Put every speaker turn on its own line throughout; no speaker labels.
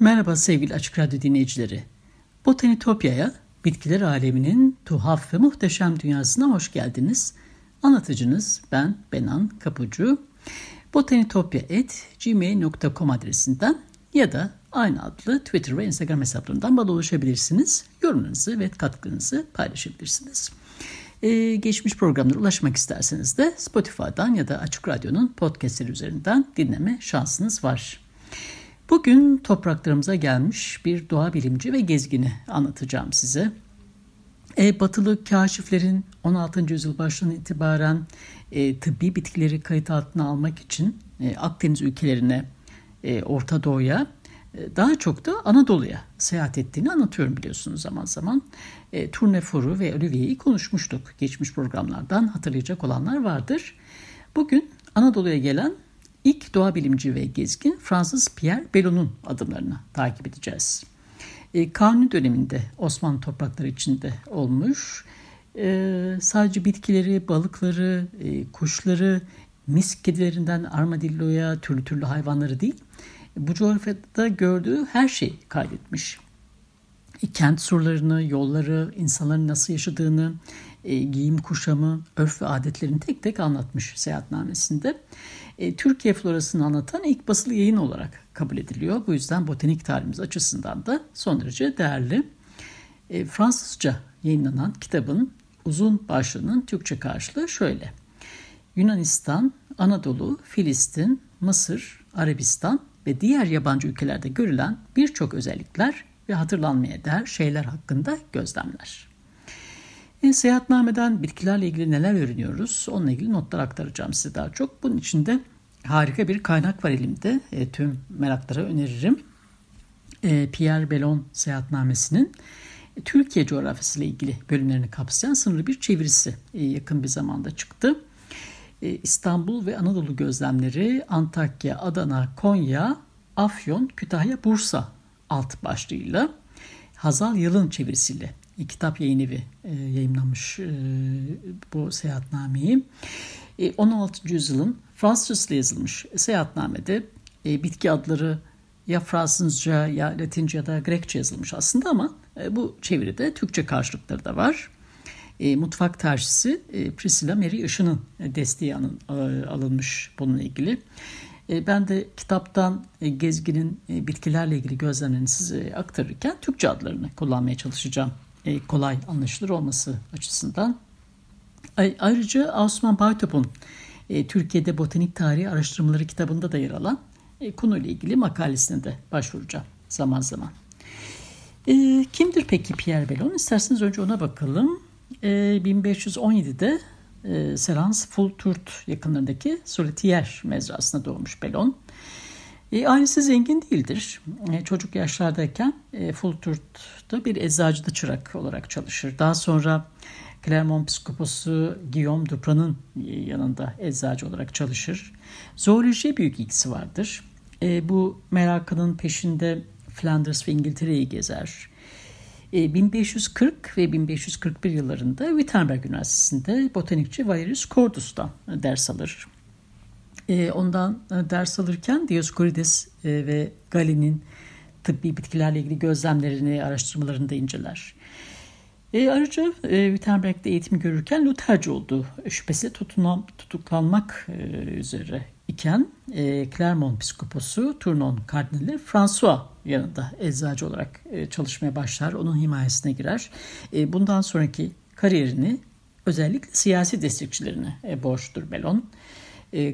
Merhaba sevgili Açık Radyo dinleyicileri. Botanitopya'ya, bitkiler aleminin tuhaf ve muhteşem dünyasına hoş geldiniz. Anlatıcınız ben Benan Kapucu. botanitopya.gmail.com adresinden ya da aynı adlı Twitter ve Instagram hesaplarından bana ulaşabilirsiniz. Yorumlarınızı ve katkınızı paylaşabilirsiniz. Ee, geçmiş programlara ulaşmak isterseniz de Spotify'dan ya da Açık Radyo'nun podcastleri üzerinden dinleme şansınız var. Bugün topraklarımıza gelmiş bir doğa bilimci ve gezgini anlatacağım size. E, batılı kaşiflerin 16. yüzyıl başından itibaren e, tıbbi bitkileri kayıt altına almak için e, Akdeniz ülkelerine, e, Orta Doğu'ya, e, daha çok da Anadolu'ya seyahat ettiğini anlatıyorum biliyorsunuz zaman zaman. E, Turnefor'u ve Olivier'i konuşmuştuk geçmiş programlardan hatırlayacak olanlar vardır. Bugün Anadolu'ya gelen İlk doğa bilimci ve gezgin Fransız Pierre Bellon'un adımlarını takip edeceğiz. E, Kanuni döneminde Osmanlı toprakları içinde olmuş. E, sadece bitkileri, balıkları, e, kuşları, mis kedilerinden armadilloya, türlü türlü hayvanları değil, bu coğrafyada gördüğü her şeyi kaydetmiş. Kent surlarını, yolları, insanların nasıl yaşadığını, giyim kuşamı, örf ve adetlerini tek tek anlatmış seyahatnamesinde. E, Türkiye florasını anlatan ilk basılı yayın olarak kabul ediliyor. Bu yüzden botanik tarihimiz açısından da son derece değerli. E, Fransızca yayınlanan kitabın uzun başlığının Türkçe karşılığı şöyle. Yunanistan, Anadolu, Filistin, Mısır, Arabistan ve diğer yabancı ülkelerde görülen birçok özellikler ve hatırlanmaya değer şeyler hakkında gözlemler. E, seyahatnameden bitkilerle ilgili neler öğreniyoruz? Onunla ilgili notlar aktaracağım size daha çok. Bunun için de harika bir kaynak var elimde. E, tüm meraklara öneririm. E, Pierre Bellon seyahatnamesinin e, Türkiye coğrafyası ile ilgili bölümlerini kapsayan sınırlı bir çevirisi e, yakın bir zamanda çıktı. E, İstanbul ve Anadolu gözlemleri Antakya, Adana, Konya, Afyon, Kütahya, Bursa alt başlığıyla Hazal Yılın çevirisiyle kitap yayın evi e, yayınlamış e, bu seyahatnameyi. E, 16. yüzyılın Fransızca yazılmış seyahatnamede e, bitki adları ya Fransızca ya Latince ya da Grekçe yazılmış aslında ama e, bu çeviride Türkçe karşılıkları da var. E, mutfak e, Priscilla Mary Işın'ın desteği alın, e, alınmış bununla ilgili. E, ben de kitaptan e, gezginin e, bitkilerle ilgili gözlemlerini size aktarırken Türkçe adlarını kullanmaya çalışacağım e, kolay anlaşılır olması açısından. Ayrıca Osman Baytop'un e, Türkiye'de Botanik Tarihi Araştırmaları kitabında da yer alan e, konuyla ilgili makalesine de başvuracağım zaman zaman. kimdir peki Pierre Bellon? İsterseniz önce ona bakalım. 1517'de e, Serans Fulturt yakınlarındaki Solitier mezrasında doğmuş Bellon. E, ailesi zengin değildir. E, çocuk yaşlardayken e, Fulturt'ta bir eczacıda çırak olarak çalışır. Daha sonra Clermont Psikoposu Guillaume Dupran'ın e, yanında eczacı olarak çalışır. Zoolojiye büyük ilgisi vardır. E, bu merakının peşinde Flanders ve İngiltere'yi gezer. E, 1540 ve 1541 yıllarında Wittenberg Üniversitesi'nde botanikçi Valerius Cordus'tan ders alır. E, ondan e, ders alırken Dioscorides e, ve Galen'in tıbbi bitkilerle ilgili gözlemlerini, araştırmalarını da inceler. E, ayrıca e, Wittenberg'de eğitim görürken Lutherci olduğu şüphesi tutunan, tutuklanmak e, üzere iken e, Clermont Piskoposu Tournon Kardinali François yanında eczacı olarak e, çalışmaya başlar. Onun himayesine girer. E, bundan sonraki kariyerini özellikle siyasi destekçilerine e, borçtur Belon e,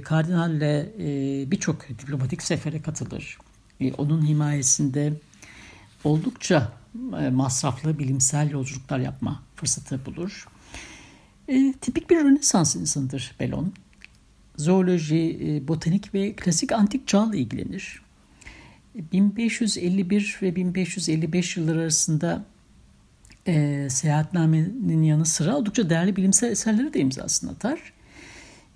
kardinalle e, birçok diplomatik sefere katılır. E, onun himayesinde oldukça e, masraflı bilimsel yolculuklar yapma fırsatı bulur. E, tipik bir Rönesans insanıdır Belon. Zooloji, e, botanik ve klasik antik çağla ilgilenir. 1551 ve 1555 yılları arasında e, seyahatnamenin yanı sıra oldukça değerli bilimsel eserleri de imzasını atar.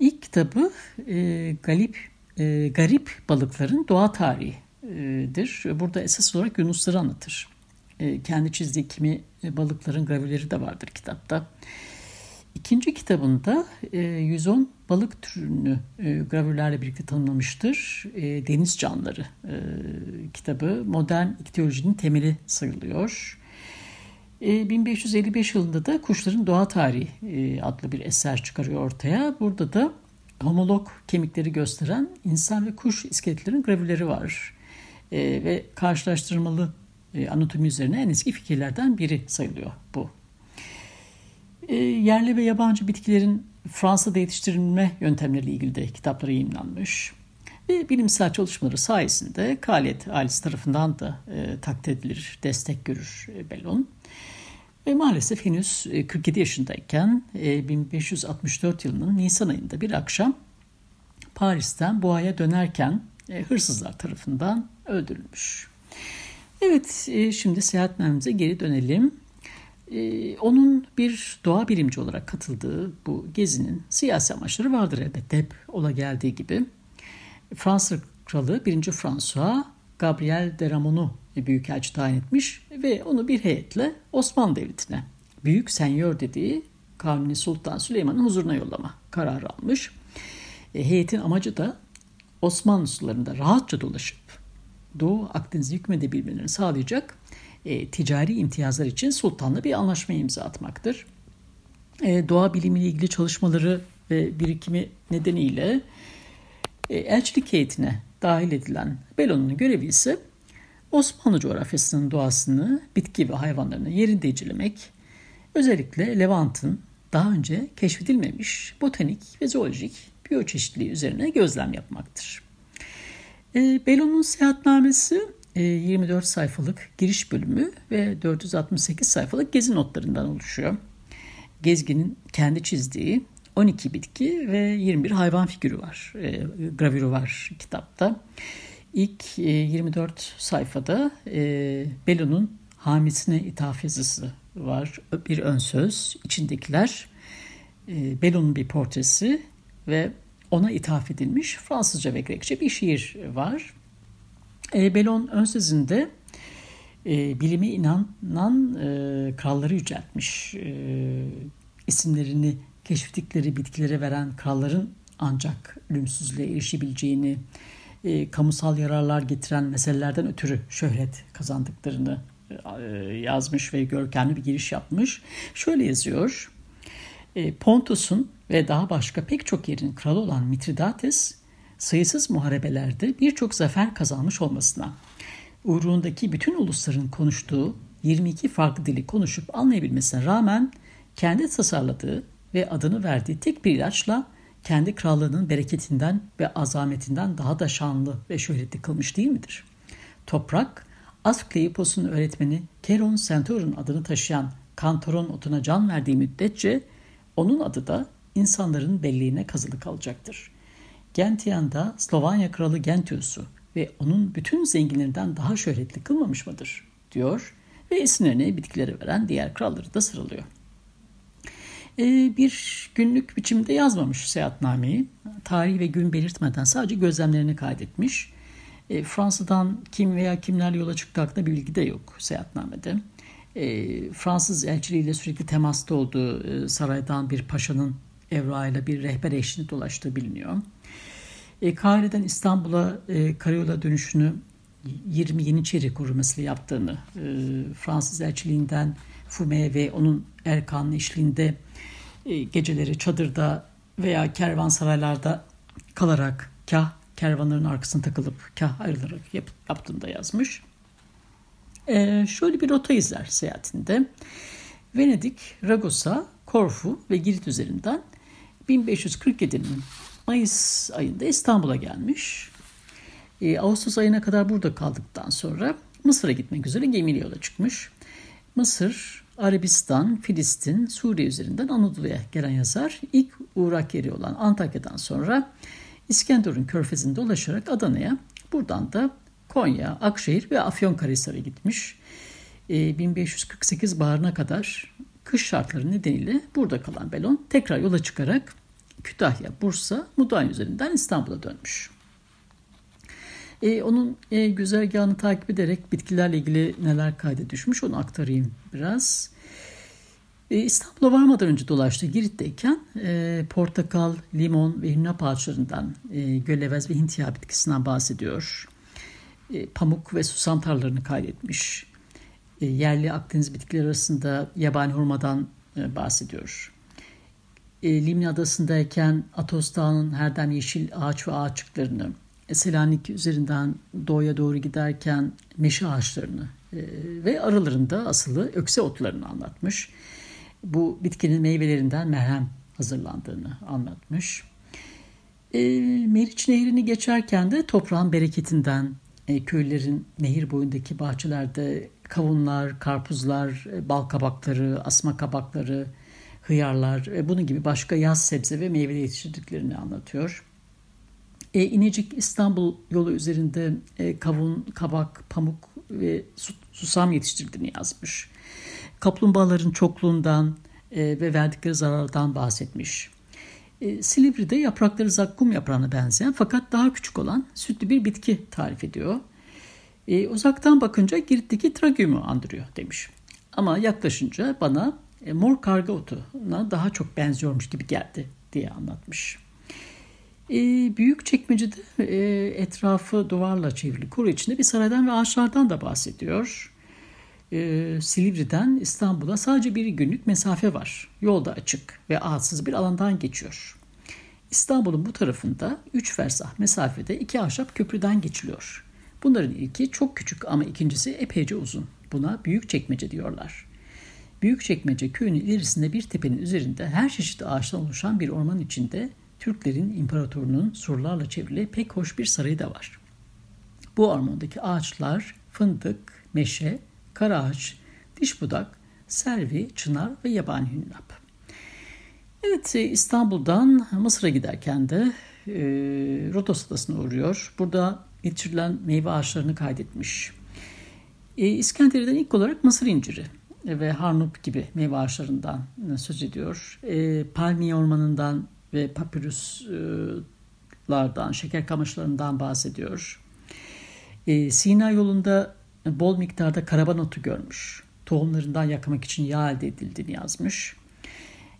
İlk kitabı e, Galip, e, Garip Balıkların Doğa Tarihi'dir. Burada esas olarak yunusları anlatır. E, kendi çizdiği kimi balıkların gravürleri de vardır kitapta. İkinci kitabında e, 110 balık türünü e, gravürlerle birlikte tanımlamıştır. E, Deniz Canları e, kitabı modern iktiyolojinin temeli sayılıyor. E, 1555 yılında da Kuşların Doğa Tarihi e, adlı bir eser çıkarıyor ortaya. Burada da homolog kemikleri gösteren insan ve kuş iskeletlerin gravürleri var. E, ve karşılaştırmalı e, anatomi üzerine en eski fikirlerden biri sayılıyor bu e, yerli ve yabancı bitkilerin Fransa'da yetiştirilme yöntemleriyle ilgili de kitapları yayınlanmış. Ve bilimsel çalışmaları sayesinde Kraliyet ailesi tarafından da e, takdir edilir, destek görür e, Bellon. Ve maalesef henüz 47 e, yaşındayken e, 1564 yılının Nisan ayında bir akşam Paris'ten Boğa'ya dönerken e, hırsızlar tarafından öldürülmüş. Evet, e, şimdi seyahatnamemize geri dönelim. Onun bir doğa bilimci olarak katıldığı bu gezinin siyasi amaçları vardır elbette hep ola geldiği gibi. Fransız kralı 1. François Gabriel de Ramon'u büyükelçi tayin etmiş ve onu bir heyetle Osmanlı Devleti'ne Büyük Senyor dediği Kanuni Sultan Süleyman'ın huzuruna yollama kararı almış. E, heyetin amacı da Osmanlı sularında rahatça dolaşıp Doğu Akdeniz'i hükmedebilmelerini sağlayacak e, ticari imtiyazlar için sultanla bir anlaşma imza atmaktır. E, doğa bilimiyle ilgili çalışmaları ve birikimi nedeniyle elçilik heyetine dahil edilen Belon'un görevi ise Osmanlı coğrafyasının doğasını, bitki ve hayvanlarını yerinde incelemek, özellikle Levant'ın daha önce keşfedilmemiş botanik ve zoolojik biyoçeşitliliği üzerine gözlem yapmaktır. E, Belon'un seyahatnamesi 24 e, sayfalık giriş bölümü ve 468 sayfalık gezi notlarından oluşuyor. Gezginin kendi çizdiği 12 bitki ve 21 hayvan figürü var, e, gravürü var kitapta. İlk e, 24 sayfada e, Belo'nun hamisine ithaf yazısı var. Bir ön söz, içindekiler, e, Belo'nun bir portresi ve ona ithaf edilmiş Fransızca ve Grekçe bir şiir var. E, Belon ön sözünde e, bilime inanan e, kralları yüceltmiş. E, isimlerini keşfettikleri bitkilere veren kralların ancak ölümsüzlüğe erişebileceğini, e, kamusal yararlar getiren meselelerden ötürü şöhret kazandıklarını e, yazmış ve görkemli bir giriş yapmış. Şöyle yazıyor. E, Pontus'un ve daha başka pek çok yerin kralı olan Mitridates sayısız muharebelerde birçok zafer kazanmış olmasına, uğrundaki bütün ulusların konuştuğu 22 farklı dili konuşup anlayabilmesine rağmen kendi tasarladığı ve adını verdiği tek bir ilaçla kendi krallığının bereketinden ve azametinden daha da şanlı ve şöhretli kılmış değil midir? Toprak, Asklepios'un öğretmeni Keron Centaur'un adını taşıyan Kantor'un otuna can verdiği müddetçe onun adı da insanların belleğine kazılı kalacaktır. Gentian'da Slovanya kralı Gentius'u ve onun bütün zenginlerinden daha şöhretli kılmamış mıdır? diyor ve isimlerini bitkilere veren diğer kralları da sıralıyor. Ee, bir günlük biçimde yazmamış seyahatnameyi. Tarih ve gün belirtmeden sadece gözlemlerini kaydetmiş. E, Fransa'dan kim veya kimler yola çıktı hakkında bir bilgi de yok seyahatnamede. E, Fransız elçiliğiyle sürekli temasta olduğu e, saraydan bir paşanın evrağıyla bir rehber eşliğinde dolaştığı biliniyor. E, Kahire'den İstanbul'a e, karyola dönüşünü 20 Yeniçeri korumasıyla yaptığını, e, Fransız elçiliğinden Fume ve onun Erkan'ın eşliğinde e, geceleri çadırda veya kervansaraylarda kalarak kah kervanların arkasına takılıp kah ayrılarak yap, yaptığını da yazmış. E, şöyle bir rota izler seyahatinde. Venedik, Ragosa, Korfu ve Girit üzerinden 1547'nin Mayıs ayında İstanbul'a gelmiş. E, Ağustos ayına kadar burada kaldıktan sonra Mısır'a gitmek üzere gemiyle yola çıkmış. Mısır, Arabistan, Filistin, Suriye üzerinden Anadolu'ya gelen yazar ilk uğrak yeri olan Antakya'dan sonra İskenderun körfezinde ulaşarak Adana'ya buradan da Konya, Akşehir ve Afyonkarahisar'a gitmiş. 1548 ee, baharına kadar kış şartları nedeniyle burada kalan Belon tekrar yola çıkarak Kütahya, Bursa, Mudanya üzerinden İstanbul'a dönmüş. E, onun e, güzergahını takip ederek bitkilerle ilgili neler kayda düşmüş onu aktarayım biraz. E, İstanbul'a varmadan önce dolaştı Girit'teyken e, portakal, limon ve hünnap ağaçlarından, e, gölevez ve hintiya bitkisinden bahsediyor. E, pamuk ve susam tarlalarını kaydetmiş. E, yerli Akdeniz bitkileri arasında yabani hurmadan e, bahsediyor. E, Limni Adası'ndayken Atos Dağı'nın herden yeşil ağaç ve ağaçlıklarını, Selanik üzerinden doğuya doğru giderken meşe ağaçlarını ve aralarında asılı ökse otlarını anlatmış. Bu bitkinin meyvelerinden merhem hazırlandığını anlatmış. Meriç Nehri'ni geçerken de toprağın bereketinden, köylerin nehir boyundaki bahçelerde kavunlar, karpuzlar, e, bal kabakları, asma kabakları, hıyarlar, e, bunun gibi başka yaz sebze ve meyve yetiştirdiklerini anlatıyor. E, İnecik İstanbul yolu üzerinde e, kavun, kabak, pamuk ve susam yetiştirdiğini yazmış. Kaplumbağaların çokluğundan e, ve verdikleri zarardan bahsetmiş. E, Silivri'de yaprakları zakkum yaprağına benzeyen fakat daha küçük olan sütlü bir bitki tarif ediyor. E, uzaktan bakınca Girit'teki tragyumu andırıyor demiş. Ama yaklaşınca bana e, mor karga otuna daha çok benziyormuş gibi geldi diye anlatmış. E, büyük çekmecede e, etrafı duvarla çevrili kuru içinde bir saraydan ve ağaçlardan da bahsediyor. E, Silivri'den İstanbul'a sadece bir günlük mesafe var. Yolda açık ve ağaçsız bir alandan geçiyor. İstanbul'un bu tarafında 3 fersah mesafede iki ahşap köprüden geçiliyor. Bunların ilki çok küçük ama ikincisi epeyce uzun. Buna büyük çekmece diyorlar. Büyük çekmece köyünün ilerisinde bir tepenin üzerinde her çeşit ağaçtan oluşan bir orman içinde Türklerin imparatorunun surlarla çevrili pek hoş bir sarayı da var. Bu ormandaki ağaçlar fındık, meşe, karaağaç, diş budak, servi, çınar ve yabani hünnap. Evet İstanbul'dan Mısır'a giderken de e, Rodos Adası'na uğruyor. Burada yetiştirilen meyve ağaçlarını kaydetmiş. E, İskenderiye'den ilk olarak mısır inciri ve harnup gibi meyve ağaçlarından söz ediyor. E, palmiye ormanından ve papyruslardan, şeker kamışlarından bahsediyor. E, Sina yolunda bol miktarda karaban otu görmüş. Tohumlarından yakmak için yağ elde edildiğini yazmış.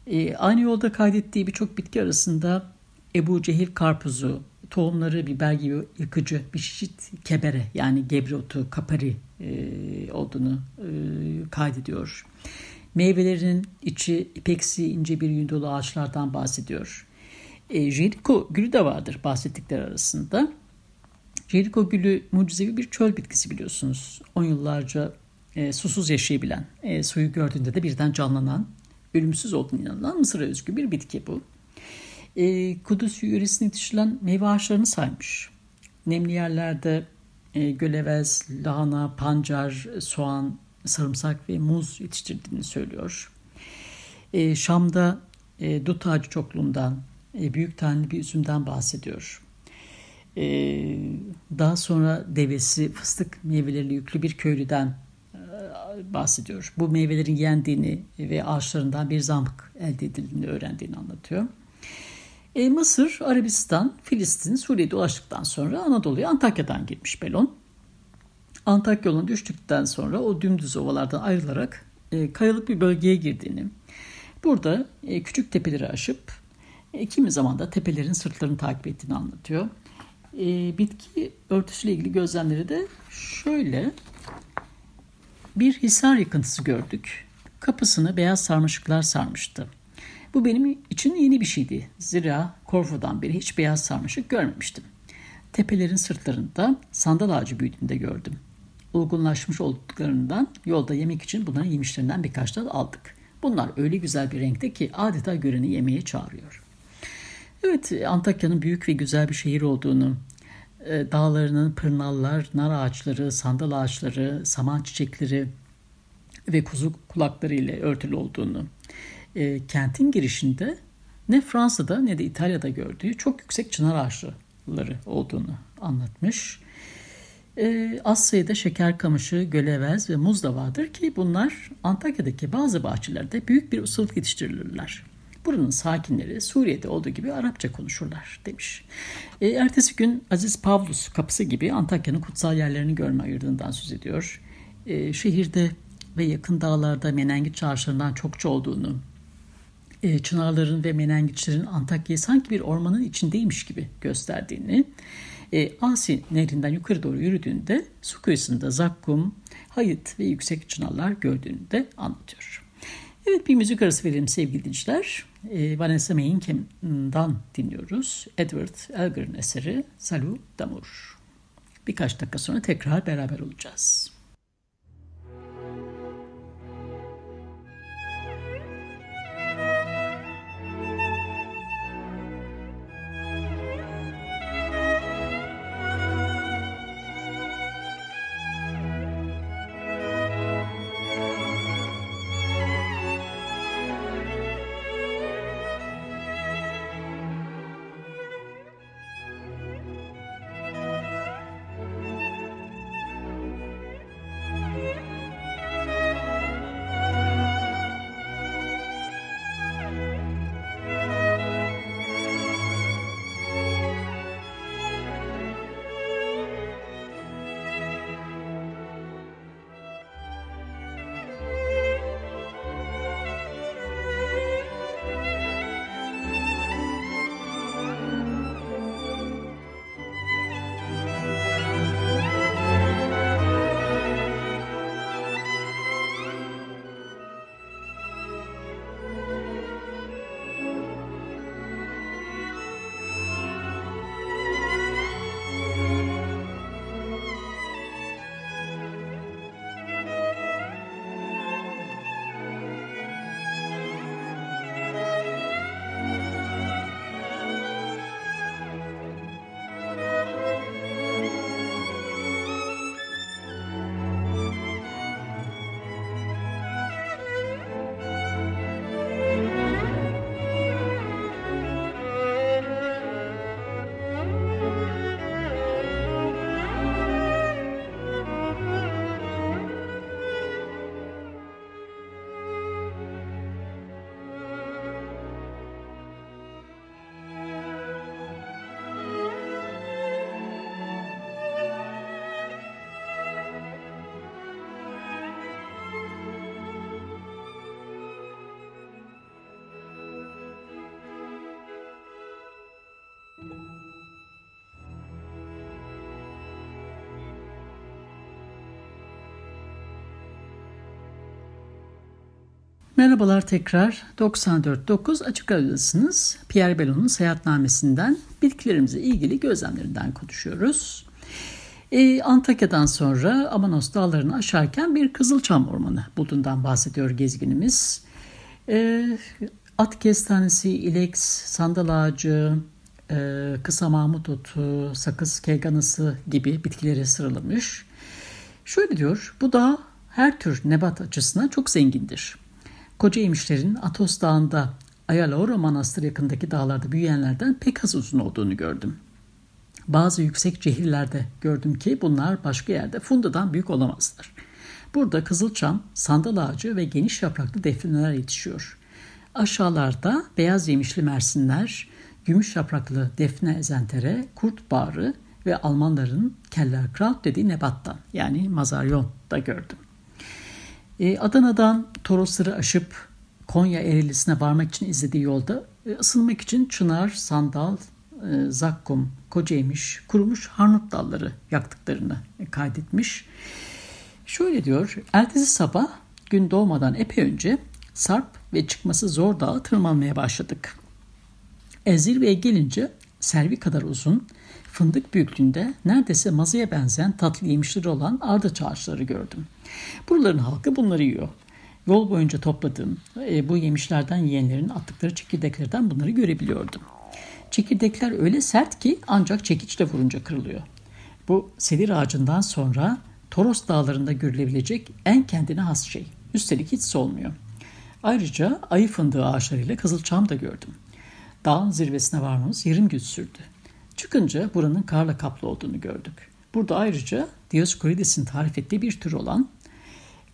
E, aynı yolda kaydettiği birçok bitki arasında Ebu Cehil karpuzu, tohumları biber gibi yıkıcı bir çeşit kebere yani gebrotu, kapari e, olduğunu e, kaydediyor. Meyvelerinin içi ipeksi ince bir yün dolu ağaçlardan bahsediyor. E, Jericho gülü de vardır bahsettikleri arasında. Jericho gülü mucizevi bir çöl bitkisi biliyorsunuz. On yıllarca e, susuz yaşayabilen, e, suyu gördüğünde de birden canlanan, ölümsüz olduğunu inanılan Mısır'a özgü bir bitki bu e, Kudüs yöresinde yetiştirilen meyve ağaçlarını saymış. Nemli yerlerde e, gölevez, lahana, pancar, soğan, sarımsak ve muz yetiştirdiğini söylüyor. E, Şam'da e, dut ağacı çokluğundan, e, büyük taneli bir üzümden bahsediyor. E, daha sonra devesi fıstık meyveleriyle yüklü bir köylüden e, bahsediyor. Bu meyvelerin yendiğini ve ağaçlarından bir zamk elde edildiğini öğrendiğini anlatıyor. E, Mısır, Arabistan, Filistin, Suriye'de ulaştıktan sonra Anadolu'ya Antakya'dan girmiş Belon. Antakya yoluna düştükten sonra o dümdüz ovalardan ayrılarak e, kayalık bir bölgeye girdiğini, burada e, küçük tepeleri aşıp e, kimi zaman da tepelerin sırtlarını takip ettiğini anlatıyor. E, bitki örtüsüyle ilgili gözlemleri de şöyle. Bir hisar yıkıntısı gördük. Kapısını beyaz sarmaşıklar sarmıştı. Bu benim için yeni bir şeydi. Zira Korfu'dan beri hiç beyaz sarmaşık görmemiştim. Tepelerin sırtlarında sandal ağacı büyüdüğünde gördüm. Olgunlaşmış olduklarından yolda yemek için bunların yemişlerinden birkaç dal aldık. Bunlar öyle güzel bir renkte ki adeta göreni yemeğe çağırıyor. Evet Antakya'nın büyük ve güzel bir şehir olduğunu, e, dağlarının pırnallar, nar ağaçları, sandal ağaçları, saman çiçekleri, ve kuzu kulakları ile örtülü olduğunu, e, kentin girişinde ne Fransa'da ne de İtalya'da gördüğü çok yüksek çınar ağaçları olduğunu anlatmış. E, az sayıda şeker kamışı, gölevez ve muz da vardır ki bunlar Antakya'daki bazı bahçelerde büyük bir ustalık yetiştirilirler. Buranın sakinleri Suriye'de olduğu gibi Arapça konuşurlar demiş. E, ertesi gün Aziz Pavlus kapısı gibi Antakya'nın kutsal yerlerini görme ayırdığından söz ediyor. E, şehirde ve yakın dağlarda menengit çarşılarından çokça olduğunu, e, çınarların ve menengiçlerin Antakya'yı sanki bir ormanın içindeymiş gibi gösterdiğini, e, Asi nehrinden yukarı doğru yürüdüğünde su kıyısında zakkum, hayıt ve yüksek çınarlar gördüğünü de anlatıyor. Evet bir müzik arası verelim sevgili dinleyiciler. E, Vanessa Mainkem'dan dinliyoruz. Edward Elgar'ın eseri Salut d'Amour. Birkaç dakika sonra tekrar beraber olacağız. Merhabalar tekrar 94.9 Açık Radyo'dasınız. Pierre Bellon'un seyahatnamesinden bitkilerimize ilgili gözlemlerinden konuşuyoruz. Ee, Antakya'dan sonra Amanos dağlarını aşarken bir Kızılçam ormanı bulduğundan bahsediyor gezginimiz. Ee, at kestanesi, ileks, sandal ağacı, e, kısa mahmut otu, sakız keganası gibi bitkileri sıralamış. Şöyle diyor, bu dağ her tür nebat açısından çok zengindir. Koca emişlerin Atos Dağı'nda Ayalaoro Manastır yakındaki dağlarda büyüyenlerden pek az uzun olduğunu gördüm. Bazı yüksek cehillerde gördüm ki bunlar başka yerde fundadan büyük olamazlar. Burada kızılçam, sandal ağacı ve geniş yapraklı defneler yetişiyor. Aşağılarda beyaz yemişli mersinler, gümüş yapraklı defne ezentere, kurt bağrı ve Almanların Kellerkraut dediği nebattan yani mazaryon da gördüm. E, Adana'dan Torosları aşıp Konya Ereğlisi'ne varmak için izlediği yolda e, ısınmak için çınar, sandal, e, zakkum, kocaymış, kurumuş harnut dalları yaktıklarını kaydetmiş. Şöyle diyor, ertesi sabah gün doğmadan epey önce sarp ve çıkması zor dağı tırmanmaya başladık. Ezirve'ye gelince servi kadar uzun, fındık büyüklüğünde neredeyse mazıya benzeyen tatlı yemişleri olan ardıç ağaçları gördüm. Buraların halkı bunları yiyor. Yol boyunca topladığım e, bu yemişlerden yiyenlerin attıkları çekirdeklerden bunları görebiliyordum. Çekirdekler öyle sert ki ancak çekiçle vurunca kırılıyor. Bu sedir ağacından sonra Toros dağlarında görülebilecek en kendine has şey. Üstelik hiç solmuyor. Ayrıca ayı fındığı ağaçlarıyla kızılçam da gördüm. Dağın zirvesine varmamız yarım gün sürdü. Çıkınca buranın karla kaplı olduğunu gördük. Burada ayrıca Dioscorides'in tarif ettiği bir tür olan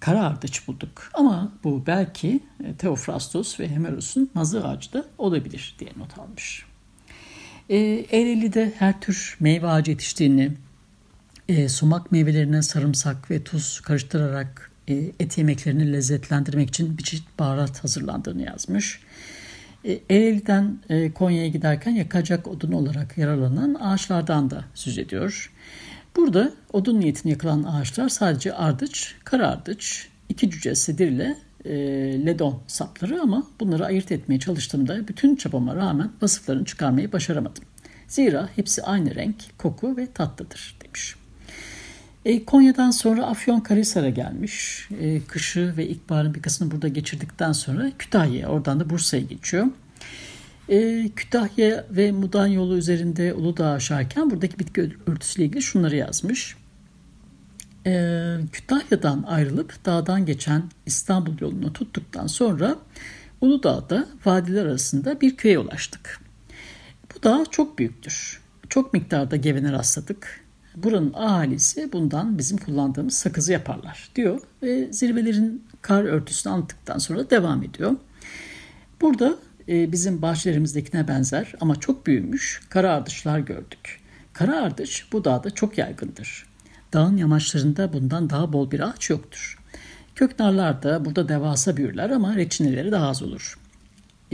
kara ardıç bulduk. Ama bu belki e, Theophrastus ve Hemeros'un mazı ağacı da olabilir diye not almış. E, Ereğli'de her tür meyve ağacı yetiştiğini, e, sumak meyvelerine sarımsak ve tuz karıştırarak e, et yemeklerini lezzetlendirmek için bir çeşit baharat hazırlandığını yazmış. Ereğli'den e, Konya'ya giderken yakacak odun olarak yararlanan ağaçlardan da söz ediyor. Burada odun niyetine yakılan ağaçlar sadece ardıç, kara ardıç, iki cüce sedir ile e, ledon sapları ama bunları ayırt etmeye çalıştığımda bütün çabama rağmen vasıflarını çıkarmayı başaramadım. Zira hepsi aynı renk, koku ve tatlıdır. E, Konya'dan sonra Afyon Karahisar'a gelmiş. E, kışı ve ilkbaharın bir kısmını burada geçirdikten sonra Kütahya'ya, oradan da Bursa'ya geçiyor. E, Kütahya ve Mudan yolu üzerinde Uludağ aşarken buradaki bitki örtüsüyle ilgili şunları yazmış. E, Kütahya'dan ayrılıp dağdan geçen İstanbul yolunu tuttuktan sonra Uludağ'da vadiler arasında bir köye ulaştık. Bu dağ çok büyüktür. Çok miktarda gevene rastladık. Buranın ahalisi bundan bizim kullandığımız sakızı yaparlar diyor ve zirvelerin kar örtüsünü anlattıktan sonra devam ediyor. Burada e, bizim bahçelerimizdekine benzer ama çok büyümüş kara ardışlar gördük. Kara ardış bu dağda çok yaygındır. Dağın yamaçlarında bundan daha bol bir ağaç yoktur. Köknarlar da burada devasa büyürler ama reçineleri daha az olur.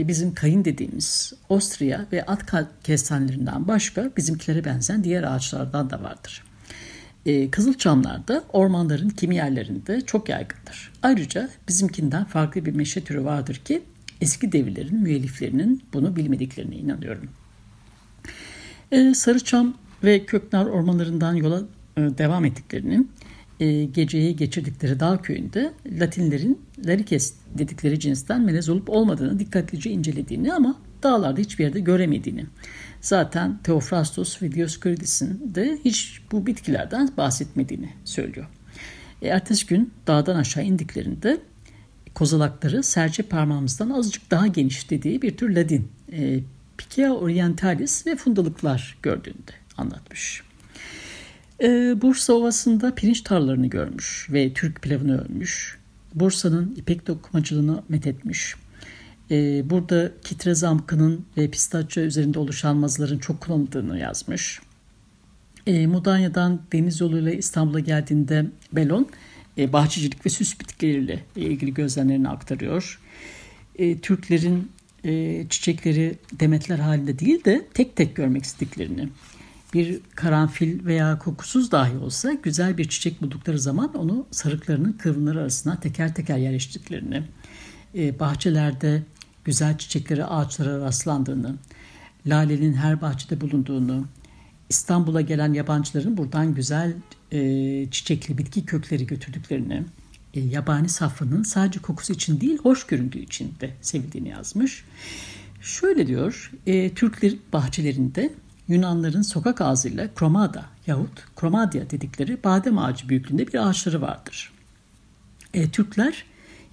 E bizim kayın dediğimiz Ostriya ve at kestanelerinden başka bizimkilere benzeyen diğer ağaçlardan da vardır. E, Kızılçamlar da ormanların kimi yerlerinde çok yaygındır. Ayrıca bizimkinden farklı bir meşe türü vardır ki eski devirlerin müelliflerinin bunu bilmediklerine inanıyorum. Ee, Sarıçam ve Köknar ormanlarından yola e, devam ettiklerini, e, geceyi geçirdikleri dağ köyünde Latinlerin Larikes dedikleri cinsten melez olup olmadığını dikkatlice incelediğini ama dağlarda hiçbir yerde göremediğini. Zaten Theophrastus ve Dioscorides'in de hiç bu bitkilerden bahsetmediğini söylüyor. E, ertesi gün dağdan aşağı indiklerinde kozalakları serçe parmağımızdan azıcık daha geniş dediği bir tür ladin, e, Picea orientalis ve fundalıklar gördüğünde anlatmış. E, Bursa Ovası'nda pirinç tarlalarını görmüş ve Türk pilavını övmüş. Bursa'nın ipek dokumacılığını methetmiş. E, burada kitrez amkının ve pistacya üzerinde oluşan mazların çok kullanıldığını yazmış. E, Mudanya'dan deniz yoluyla İstanbul'a geldiğinde Belon e, bahçecilik ve süs bitkileriyle ilgili gözlemlerini aktarıyor. E, Türklerin e, çiçekleri demetler halinde değil de tek tek görmek istediklerini, bir karanfil veya kokusuz dahi olsa güzel bir çiçek buldukları zaman onu sarıklarının kıvrımları arasına teker teker yerleştirdiklerini, e, bahçelerde güzel çiçekleri ağaçlara rastlandığını, lalenin her bahçede bulunduğunu, İstanbul'a gelen yabancıların buradan güzel e, çiçekli bitki kökleri götürdüklerini, e, yabani safranın sadece kokusu için değil hoş göründüğü için de sevildiğini yazmış. Şöyle diyor, e, Türkler bahçelerinde Yunanların sokak ağzıyla kromada yahut kromadia dedikleri badem ağacı büyüklüğünde bir ağaçları vardır. E, Türkler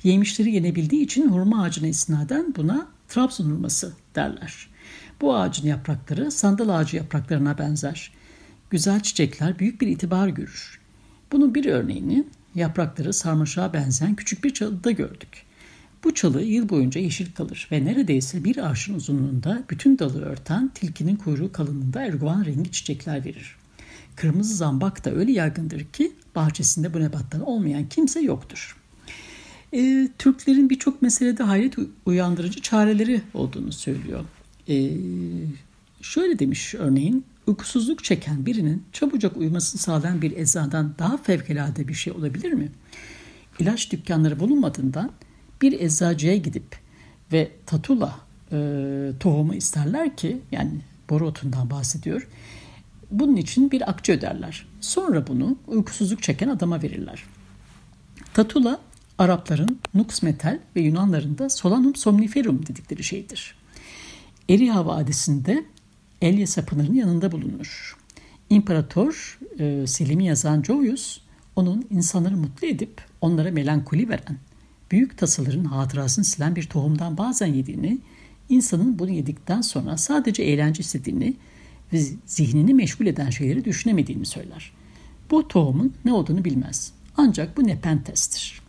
yemişleri yenebildiği için hurma ağacına isnaden buna Trabzon hurması derler. Bu ağacın yaprakları sandal ağacı yapraklarına benzer. Güzel çiçekler büyük bir itibar görür. Bunun bir örneğini yaprakları sarmaşığa benzeyen küçük bir çalıda gördük. Bu çalı yıl boyunca yeşil kalır ve neredeyse bir arşın uzunluğunda bütün dalı örten tilkinin kuyruğu kalınlığında erguvan rengi çiçekler verir. Kırmızı zambak da öyle yaygındır ki bahçesinde bu nebattan olmayan kimse yoktur. E, Türklerin birçok meselede hayret uyandırıcı çareleri olduğunu söylüyor. E, şöyle demiş örneğin, uykusuzluk çeken birinin çabucak uyumasını sağlayan bir eczadan daha fevkalade bir şey olabilir mi? İlaç dükkanları bulunmadığından bir eczacıya gidip ve tatula e, tohumu isterler ki yani boru otundan bahsediyor. Bunun için bir akçe öderler. Sonra bunu uykusuzluk çeken adama verirler. Tatula Arapların nux metal ve Yunanların da solanum somniferum dedikleri şeydir. Eriha Vadisi'nde Elyasa Pınarı'nın yanında bulunur. İmparator e, Selim'i yazan Jovius onun insanları mutlu edip onlara melankoli veren büyük tasaların hatırasını silen bir tohumdan bazen yediğini, insanın bunu yedikten sonra sadece eğlence istediğini ve zihnini meşgul eden şeyleri düşünemediğini söyler. Bu tohumun ne olduğunu bilmez. Ancak bu nepentestir.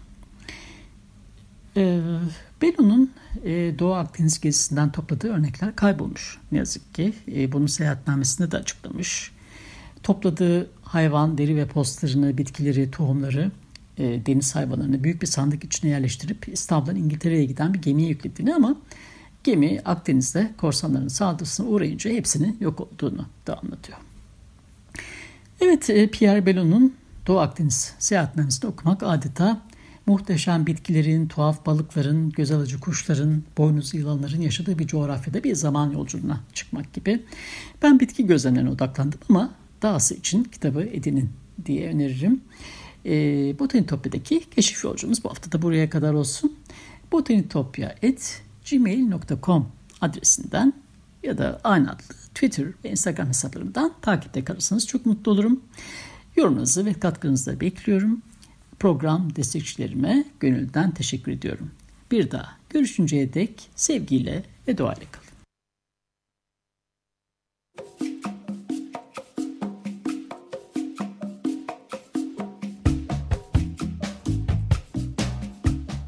Ee, Belo'nun e, Doğu Akdeniz gezisinden topladığı örnekler kaybolmuş. Ne yazık ki e, bunu seyahatnamesinde de açıklamış. Topladığı hayvan, deri ve postlarını, bitkileri, tohumları, e, deniz hayvanlarını büyük bir sandık içine yerleştirip İstanbul'dan İngiltere'ye giden bir gemiye yüklediğini ama gemi Akdeniz'de korsanların saldırısına uğrayınca hepsinin yok olduğunu da anlatıyor. Evet, e, Pierre Bellon'un Doğu Akdeniz seyahatnamesini okumak adeta muhteşem bitkilerin, tuhaf balıkların, göz alıcı kuşların, boynuz yılanların yaşadığı bir coğrafyada bir zaman yolculuğuna çıkmak gibi. Ben bitki gözlemlerine odaklandım ama dahası için kitabı edinin diye öneririm. E, Botanitopya'daki keşif yolculuğumuz bu hafta da buraya kadar olsun. botanitopya.gmail.com adresinden ya da aynı adlı Twitter ve Instagram hesaplarından takipte kalırsanız çok mutlu olurum. Yorumlarınızı ve katkınızı da bekliyorum. Program destekçilerime gönülden teşekkür ediyorum. Bir daha görüşünceye dek sevgiyle ve duayla kalın.